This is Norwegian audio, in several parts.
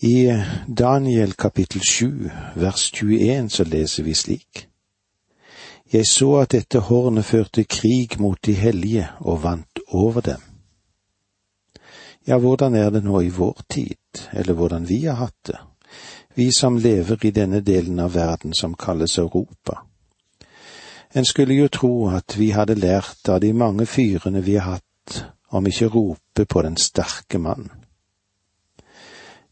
I Daniel kapittel sju vers 21 så leser vi slik. Jeg så at dette hornet førte krig mot de hellige og vant over dem. Ja, hvordan er det nå i vår tid, eller hvordan vi har hatt det, vi som lever i denne delen av verden som kalles Europa? En skulle jo tro at vi hadde lært av de mange fyrene vi har hatt, om ikke rope på den sterke mann.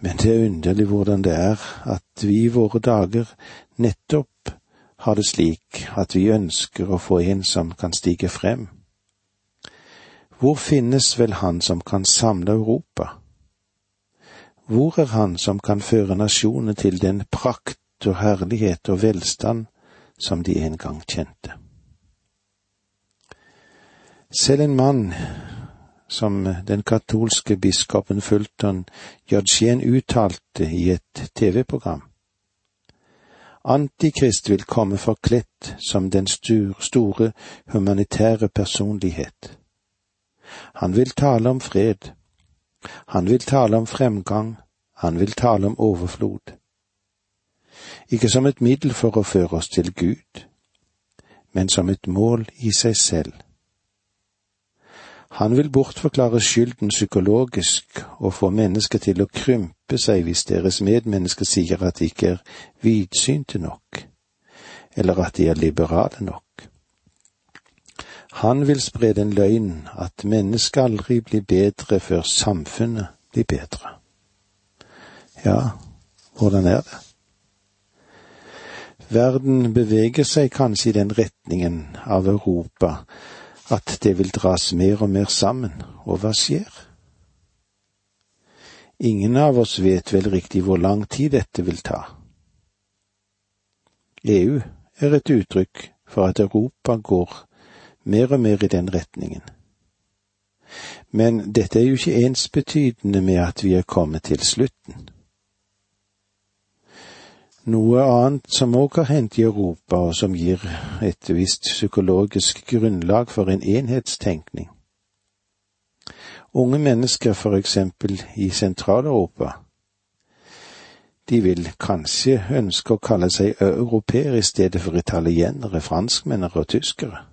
Men det er underlig hvordan det er at vi i våre dager nettopp har det slik at vi ønsker å få en som kan stige frem. Hvor finnes vel han som kan samle Europa? Hvor er han som kan føre nasjonene til den prakt og herlighet og velstand som de en gang kjente? Selv en mann som den katolske biskopen Fulton Judgien uttalte i et TV-program. Antikrist vil komme forkledt som den store humanitære personlighet. Han vil tale om fred. Han vil tale om fremgang. Han vil tale om overflod. Ikke som et middel for å føre oss til Gud, men som et mål i seg selv. Han vil bortforklare skylden psykologisk og få mennesker til å krympe seg hvis deres medmennesker sier at de ikke er vidsynte nok, eller at de er liberale nok. Han vil spre den løgn at mennesket aldri blir bedre før samfunnet blir bedre. Ja, hvordan er det? Verden beveger seg kanskje i den retningen av Europa at det vil dras mer og mer sammen, og hva skjer? Ingen av oss vet vel riktig hvor lang tid dette vil ta. EU er et uttrykk for at Europa går mer og mer i den retningen. Men dette er jo ikke ensbetydende med at vi er kommet til slutten. Noe annet som òg har hendt i Europa, og som gir et visst psykologisk grunnlag for en enhetstenkning. Unge mennesker, for eksempel i Sentral-Europa, de vil kanskje ønske å kalle seg europeere i stedet for italienere, franskmennere og tyskere.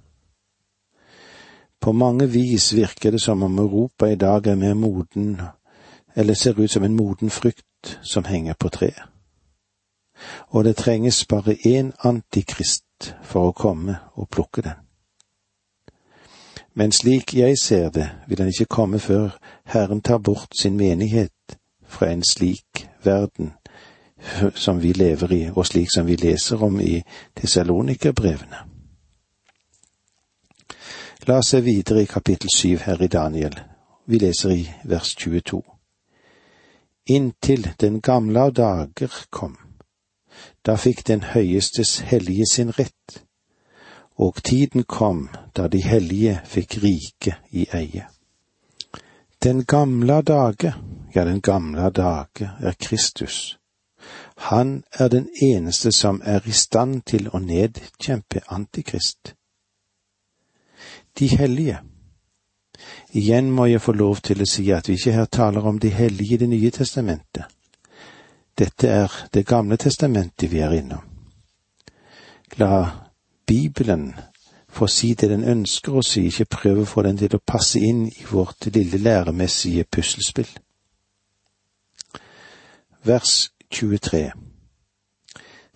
På mange vis virker det som om Europa i dag er mer moden, eller ser ut som en moden frykt som henger på treet og det trenges bare én antikrist for å komme og plukke den. Men slik jeg ser det, vil han ikke komme før Herren tar bort sin menighet fra en slik verden som vi lever i, og slik som vi leser om i Tessalonikerbrevene. La oss se videre i kapittel syv her i Daniel. Vi leser i vers 22. Inntil den gamle av dager kom da fikk Den høyestes hellige sin rett, og tiden kom da de hellige fikk rike i eie. Den gamle dage, ja, den gamle dage er Kristus. Han er den eneste som er i stand til å nedkjempe Antikrist. De hellige. Igjen må jeg få lov til å si at vi ikke her taler om de hellige i Det nye testamentet. Dette er Det gamle testamentet vi er innom. La Bibelen få si det den ønsker å si, ikke prøve å få den til å passe inn i vårt lille læremessige puslespill. Vers 23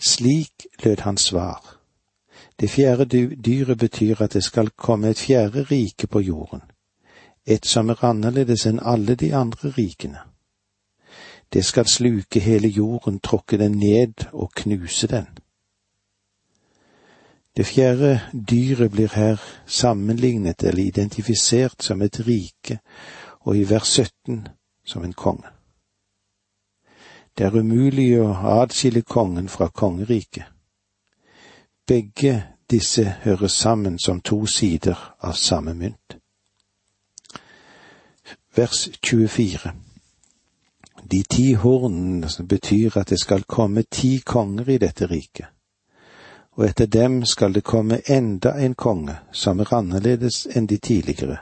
Slik lød hans svar. Det fjerde dyret betyr at det skal komme et fjerde rike på jorden, et som er annerledes enn alle de andre rikene. Det skal sluke hele jorden, tråkke den ned og knuse den. Det fjerde dyret blir her sammenlignet eller identifisert som et rike, og i vers 17 som en konge. Det er umulig å adskille kongen fra kongeriket. Begge disse hører sammen som to sider av samme mynt. Vers 24 de ti hornene betyr at det skal komme ti konger i dette riket, og etter dem skal det komme enda en konge som er annerledes enn de tidligere.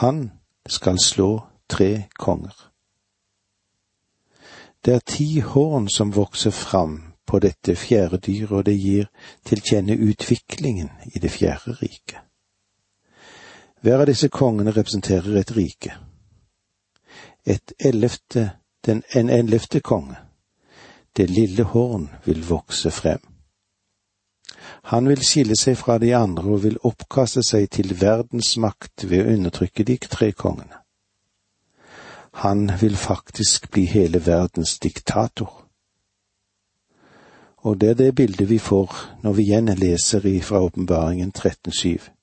Han skal slå tre konger. Det er ti horn som vokser fram på dette fjerde dyret, og det gir til kjenne utviklingen i det fjerde riket. Hver av disse kongene representerer et rike. Et ellevte, den, en ellevte konge, det lille horn, vil vokse frem. Han vil skille seg fra de andre og vil oppkaste seg til verdens makt ved å undertrykke de tre kongene. Han vil faktisk bli hele verdens diktator. Og det er det bildet vi får når vi igjen leser fra åpenbaringen 13.7.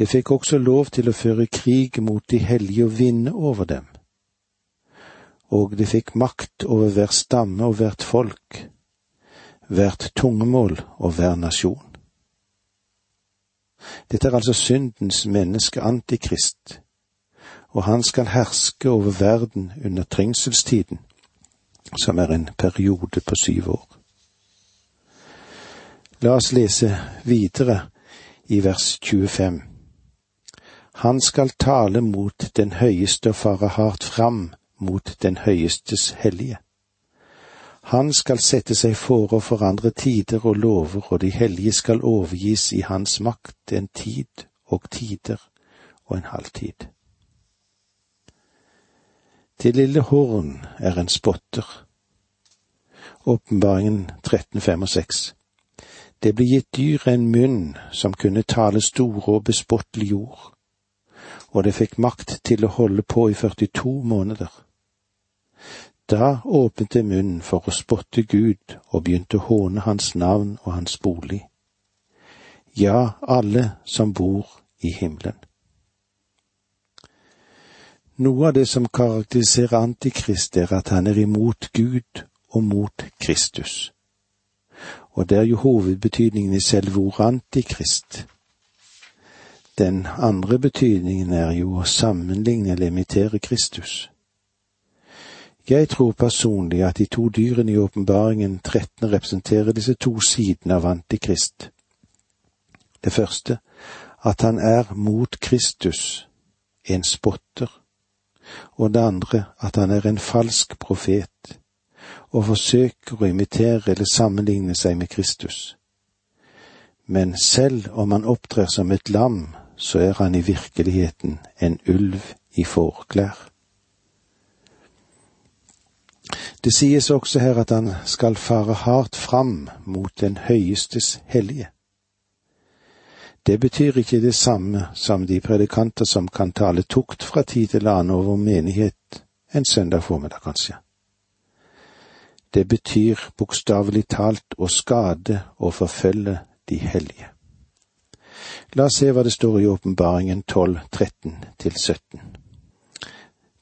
Det fikk også lov til å føre krig mot de hellige og vinne over dem. Og det fikk makt over hver stamme og hvert folk, hvert tungemål og hver nasjon. Dette er altså syndens menneske Antikrist, og han skal herske over verden under trengselstiden, som er en periode på syv år. La oss lese videre i vers 25. Han skal tale mot den høyeste og fare hardt fram mot den høyestes hellige. Han skal sette seg for å forandre tider og lover, og de hellige skal overgis i hans makt en tid og tider og en halvtid. Det lille horn er en spotter. Åpenbaringen 13.5 og 6. Det ble gitt dyret en munn som kunne tale store og bespottelig ord og det fikk makt til å holde på i 42 måneder. Da åpnet det munnen for å spotte Gud og begynte å håne hans navn og hans bolig. Ja, alle som bor i himmelen. Noe av det som karakteriserer Antikrist, er at han er imot Gud og mot Kristus. Og det er jo hovedbetydningen i selve ordet antikrist. Den andre betydningen er jo å sammenligne eller imitere Kristus. Jeg tror personlig at de to dyrene i åpenbaringen 13 representerer disse to sidene av Antikrist. Det første, at han er mot Kristus, en spotter, og det andre, at han er en falsk profet, og forsøker å imitere eller sammenligne seg med Kristus. Men selv om han opptrer som et lam, så er han i virkeligheten en ulv i fårklær. Det sies også her at han skal fare hardt fram mot den høyestes hellige. Det betyr ikke det samme som de predikanter som kan tale tukt fra tid til annen over menighet en søndag formiddag, kanskje. Det betyr bokstavelig talt å skade og forfølge de hellige. La oss se hva det står i åpenbaringen 12, 13 til 17.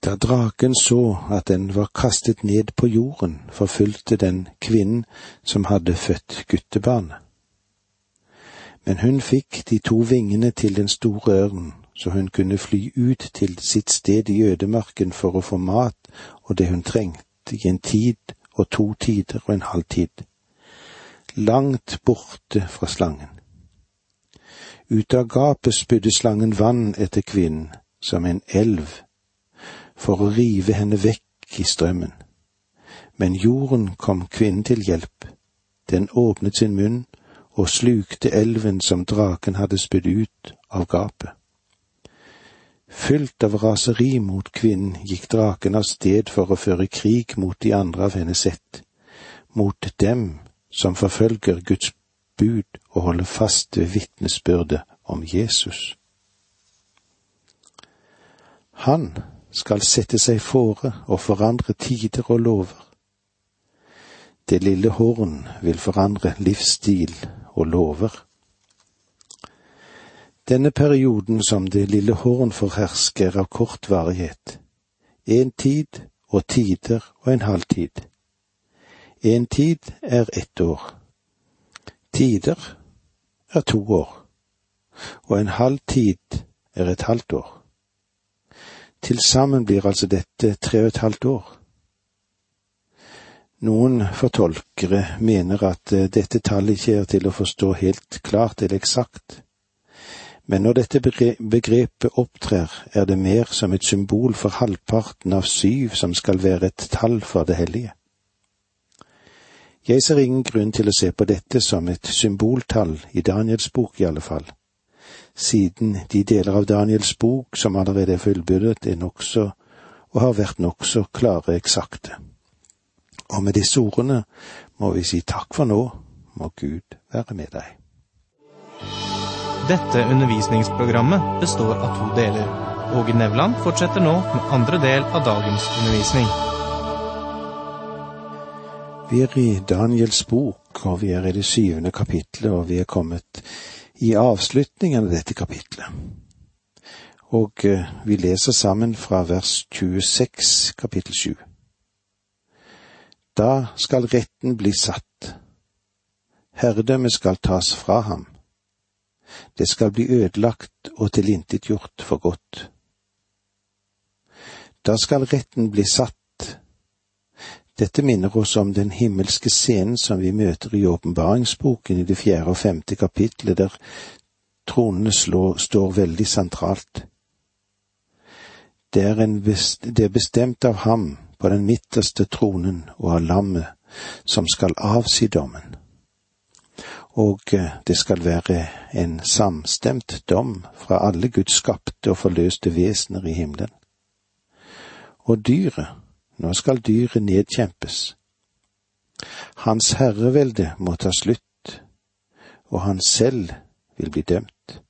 Da draken så at den var kastet ned på jorden, forfulgte den kvinnen som hadde født guttebarnet. Men hun fikk de to vingene til den store ørnen, så hun kunne fly ut til sitt sted i ødemarken for å få mat og det hun trengte i en tid og to tider og en halv tid, langt borte fra slangen. Ut av gapet spydde slangen vann etter kvinnen, som en elv, for å rive henne vekk i strømmen. Men jorden kom kvinnen til hjelp. Den åpnet sin munn og slukte elven som draken hadde spydd ut av gapet. Fylt av raseri mot kvinnen gikk draken av sted for å føre krig mot de andre av hennes ett, mot dem som forfølger Guds bud og holde fast ved vitnesbyrdet om Jesus. Han skal sette seg fore og forandre tider og lover. Det lille horn vil forandre livsstil og lover. Denne perioden som det lille horn får herske, er av kort varighet. En tid og tider og en halv tid. En tid er ett år tider er to år, og en halv tid er et halvt år. Til sammen blir altså dette tre og et halvt år. Noen fortolkere mener at eh, dette tallet ikke er til å forstå helt klart eller eksakt, Men når dette begrepet opptrer, er det mer som et symbol for halvparten av syv som skal være et tall for det hellige. Jeg ser ingen grunn til å se på dette som et symboltall, i Daniels bok i alle fall, siden de deler av Daniels bok som allerede er fullbyrdet, er nokså og har vært nokså klare eksakte. Og med disse ordene må vi si takk for nå, må Gud være med deg. Dette undervisningsprogrammet består av to deler. Åge Nevland fortsetter nå med andre del av dagens undervisning. Vi er i Daniels bok, og vi er i det syvende kapitlet, og vi er kommet i avslutningen av dette kapitlet. Og eh, vi leser sammen fra vers 26, kapittel 7. Da skal retten bli satt. Herredømmet skal tas fra ham det skal bli ødelagt og tilintetgjort for godt. Da skal retten bli satt. Dette minner oss om den himmelske scenen som vi møter i åpenbaringsboken i det fjerde og femte kapitlet, der tronene slår, står veldig sentralt. Det er, best, det er bestemt av ham på den midterste tronen og av lammet som skal avsi dommen og eh, det skal være en samstemt dom fra alle Guds skapte og forløste vesener i himmelen. Og dyret, nå skal dyret nedkjempes. Hans herrevelde må ta slutt, og han selv vil bli dømt.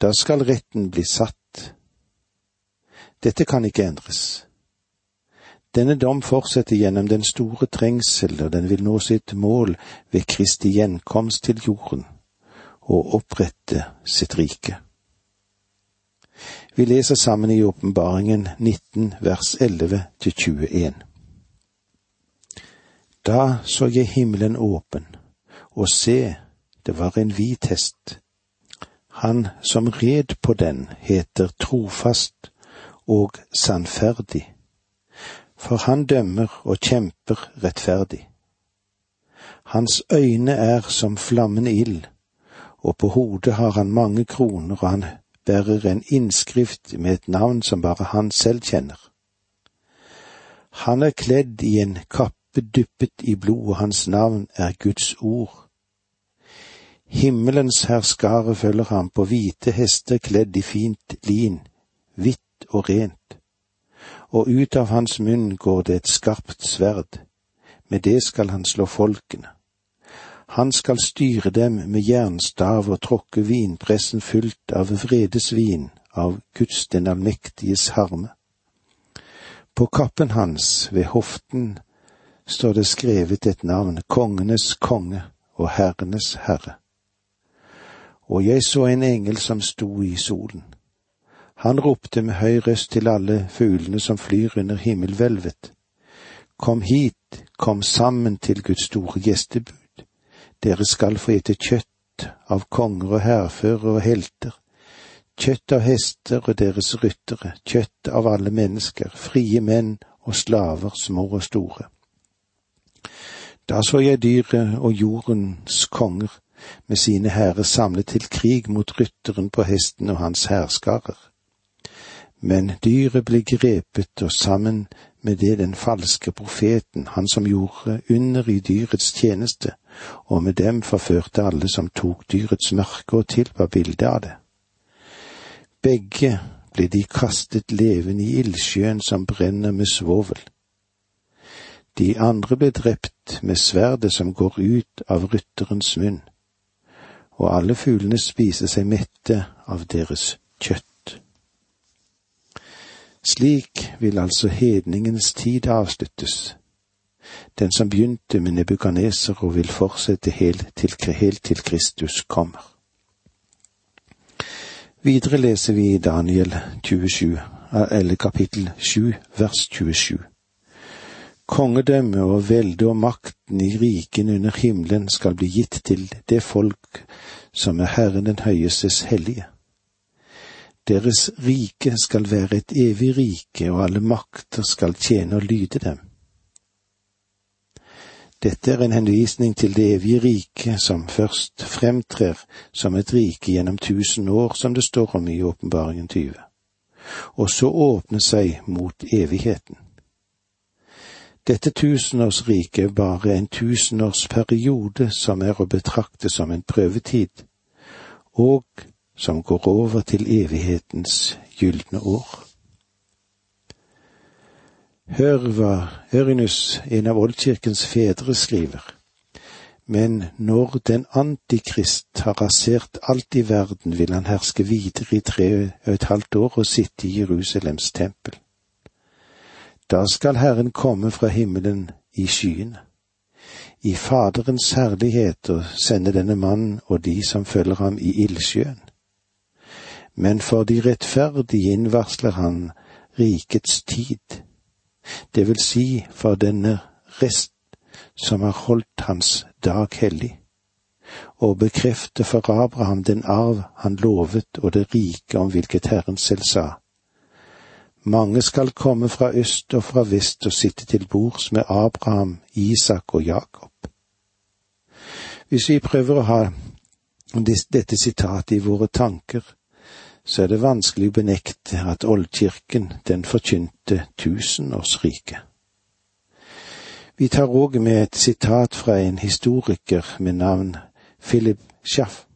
Da skal retten bli satt. Dette kan ikke endres. Denne dom fortsetter gjennom den store trengsel, og den vil nå sitt mål ved Kristi gjenkomst til jorden og opprette sitt rike. Vi leser sammen i Åpenbaringen 19 vers 11 til 21. Da så jeg himmelen åpen, og se, det var en hvit hest. Han som red på den, heter trofast og sannferdig for han dømmer og kjemper rettferdig. Hans øyne er som flammende ild, og på hodet har han mange kroner, og han bærer en innskrift med et navn som bare han selv kjenner. Han er kledd i en kappe dyppet i blod, og hans navn er Guds ord. Himmelens herskare følger ham på hvite hester kledd i fint lin, hvitt og rent og ut av hans munn går det et skarpt sverd, med det skal han slå folkene. Han skal styre dem med jernstav og tråkke vinpressen fullt av vredesvin, av Guds den allmektiges harme. På kappen hans, ved hoften, står det skrevet et navn, kongenes konge og herrenes herre. Og jeg så en engel som sto i solen han ropte med høy røst til alle fuglene som flyr under himmelhvelvet. Kom hit, kom sammen til Guds store gjestebud. Dere skal få ete kjøtt av konger og hærførere og helter, kjøtt av hester og deres ryttere, kjøtt av alle mennesker, frie menn og slaver, små og store. Da så jeg dyret og jordens konger med sine hærer samlet til krig mot rytteren på hesten og hans hærskarer men dyret ble grepet, og sammen med det den falske profeten, han som gjorde under i dyrets tjeneste, og med dem forførte alle som tok dyrets merke og tilba bildet av det. Begge ble de kastet levende i ildsjøen som brenner med svovel. De andre ble drept med sverdet som går ut av rytterens munn, og alle fuglene spiser seg mette av deres kjøtt. Slik vil altså hedningens tid avsluttes, den som begynte med Nebukaneser og vil fortsette helt til, helt til Kristus kommer. Videre leser vi i Daniel 27, eller kapittel 7, vers 27. Kongedømme og velde og makten i riken under himmelen skal bli gitt til det folk som er Herren den høyestes hellige. Deres rike skal være et evig rike, og alle makter skal tjene og lyde dem. Dette er en henvisning til det evige riket som først fremtrer som et rike gjennom tusen år, som det står om i Åpenbaringen 20, og så åpne seg mot evigheten. Dette tusenårsriket er bare en tusenårsperiode som er å betrakte som en prøvetid, og som går over til evighetens gylne år. Hør hva Ørinus, en av oldkirkens fedre, skriver. Men når den antikrist har rasert alt i verden, vil han herske videre i tre og et halvt år og sitte i Jerusalems tempel. Da skal Herren komme fra himmelen i skyene, i Faderens herlighet og sende denne mannen og de som følger ham i ildsjøen. Men for de rettferdige innvarsler han rikets tid det vil si for denne rest som har holdt hans dag hellig, og bekrefte for Abraham den arv han lovet og det rike om hvilket Herren selv sa. Mange skal komme fra øst og fra vest og sitte til bords med Abraham, Isak og Jakob. Hvis vi prøver å ha dette sitatet i våre tanker, så er det vanskelig å benekte at oldkirken, den forkynte tusenårsriket. Vi tar òg med et sitat fra en historiker med navn Philip Schaff.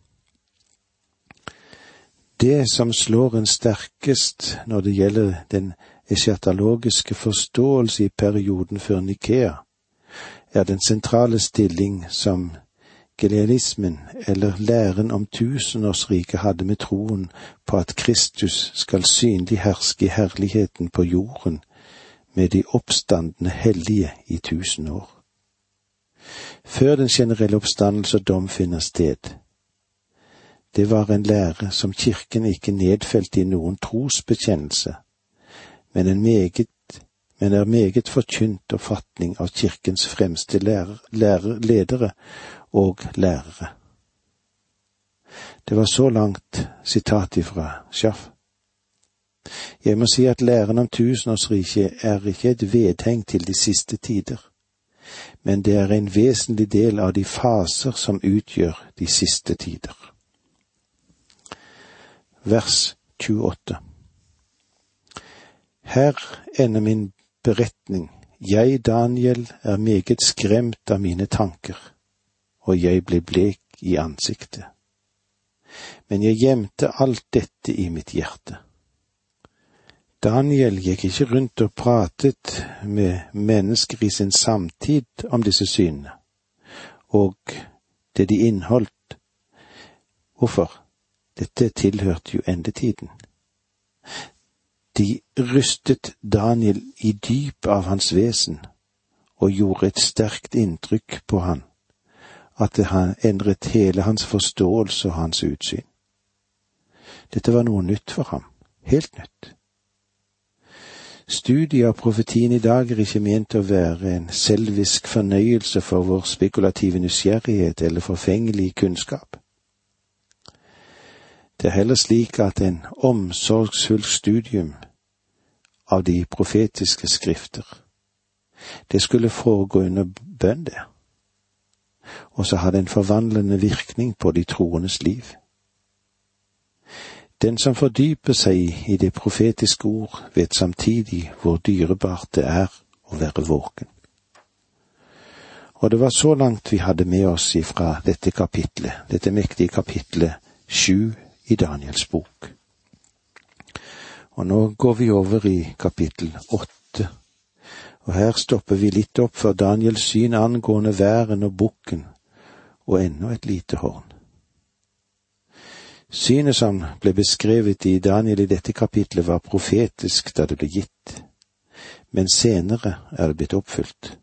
Det som slår en sterkest når det gjelder den eschatologiske forståelse i perioden før Nikea, er den sentrale stilling som Gelealismen, eller læren om tusenårsriket, hadde med troen på at Kristus skal synlig herske i herligheten på jorden med de oppstandende hellige i tusen år. Før den generelle oppstandelse og dom finner sted. Det var en lære som kirken ikke nedfelte i noen trosbekjennelse, men en meget men er meget forkynt oppfatning av kirkens fremste lærer, lærer, ledere og lærere. Det var så langt sitat ifra Schaff. Jeg må si at læren om tusenårsriket er ikke et vedheng til de siste tider, men det er en vesentlig del av de faser som utgjør de siste tider. Vers 28 Her ender min beretning. Jeg, Daniel, er meget skremt av mine tanker og jeg ble blek i ansiktet. Men jeg gjemte alt dette i mitt hjerte. Daniel gikk ikke rundt og pratet med mennesker i sin samtid om disse synene, og det de inneholdt. Hvorfor? Dette tilhørte jo endetiden. De rystet Daniel i dypet av hans vesen og gjorde et sterkt inntrykk på han at det endret hele hans forståelse og hans utsyn. Dette var noe nytt for ham, helt nytt. Studiet av profetien i dag er ikke ment å være en selvisk fornøyelse for vår spekulative nysgjerrighet eller forfengelig kunnskap. Det er heller slik at en omsorgsfullt studium av de profetiske skrifter, det skulle foregå under bønn det. og så har det en forvandlende virkning på de troendes liv. Den som fordyper seg i det profetiske ord, vet samtidig hvor dyrebart det er å være våken. Og det var så langt vi hadde med oss ifra dette kapitlet, dette mektige kapitlet sju i Daniels bok. Og nå går vi over i kapittel åtte og her stopper vi litt opp for Daniels syn angående væren og bukken, og enda et lite horn. Synet som ble beskrevet i Daniel i dette kapitlet var profetisk da det ble gitt, men senere er det blitt oppfylt.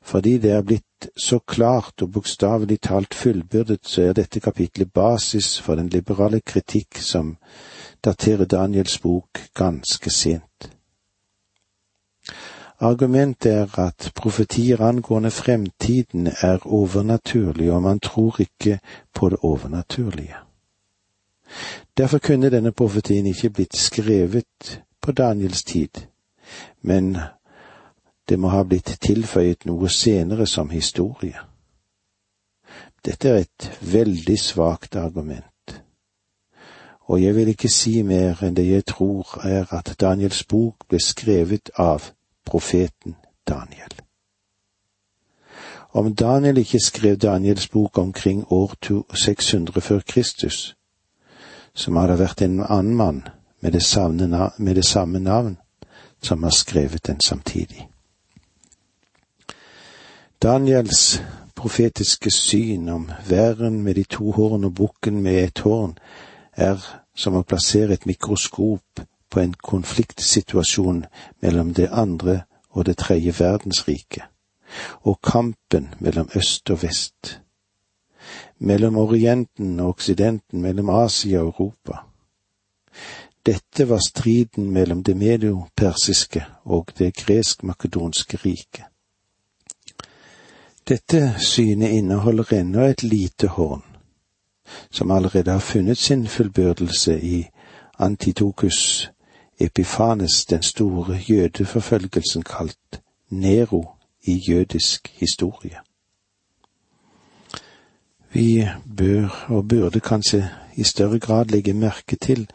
Fordi det er blitt så klart og bokstavelig talt fullbyrdet, så er dette kapitlet basis for den liberale kritikk som daterer Daniels bok ganske sent. Argumentet er at profetier angående fremtiden er overnaturlige, og man tror ikke på det overnaturlige. Derfor kunne denne profetien ikke blitt skrevet på Daniels tid, men Det må ha blitt tilføyet noe senere som historie. Dette er et veldig svakt argument, og jeg vil ikke si mer enn det jeg tror er at Daniels bok ble skrevet av profeten Daniel. Om Daniel ikke skrev Daniels bok omkring år 600 før Kristus, som hadde vært en annen mann med det, samme, med det samme navn som har skrevet den samtidig. Daniels profetiske syn om væren med de to horn og bukken med et horn er som å plassere et mikroskop på en konfliktsituasjon mellom det andre og det tredje verdensriket, og kampen mellom øst og vest, mellom Orienten og Oksidenten, mellom Asia og Europa. Dette var striden mellom det mediopersiske og det gresk-makedonske riket. Dette synet inneholder ennå et lite horn, som allerede har funnet sin fullbyrdelse i Antitokus Epifanes den store jødeforfølgelsen kalt Nero i jødisk historie. Vi bør og burde kanskje i større grad legge merke til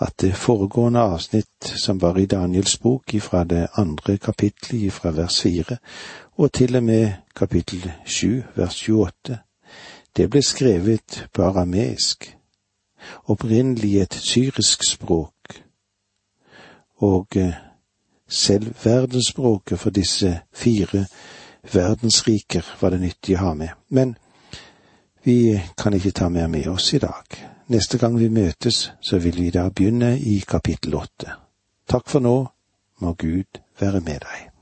at det foregående avsnitt som var i Daniels bok fra det andre kapittelet fra vers fire og til og med kapittel sju vers 28, det ble skrevet på arameisk, opprinnelig et syrisk språk, og eh, selv verdensspråket for disse fire verdensriker var det nyttig å ha med. Men vi kan ikke ta mer med oss i dag. Neste gang vi møtes, så vil vi da begynne i kapittel åtte. Takk for nå, må Gud være med deg.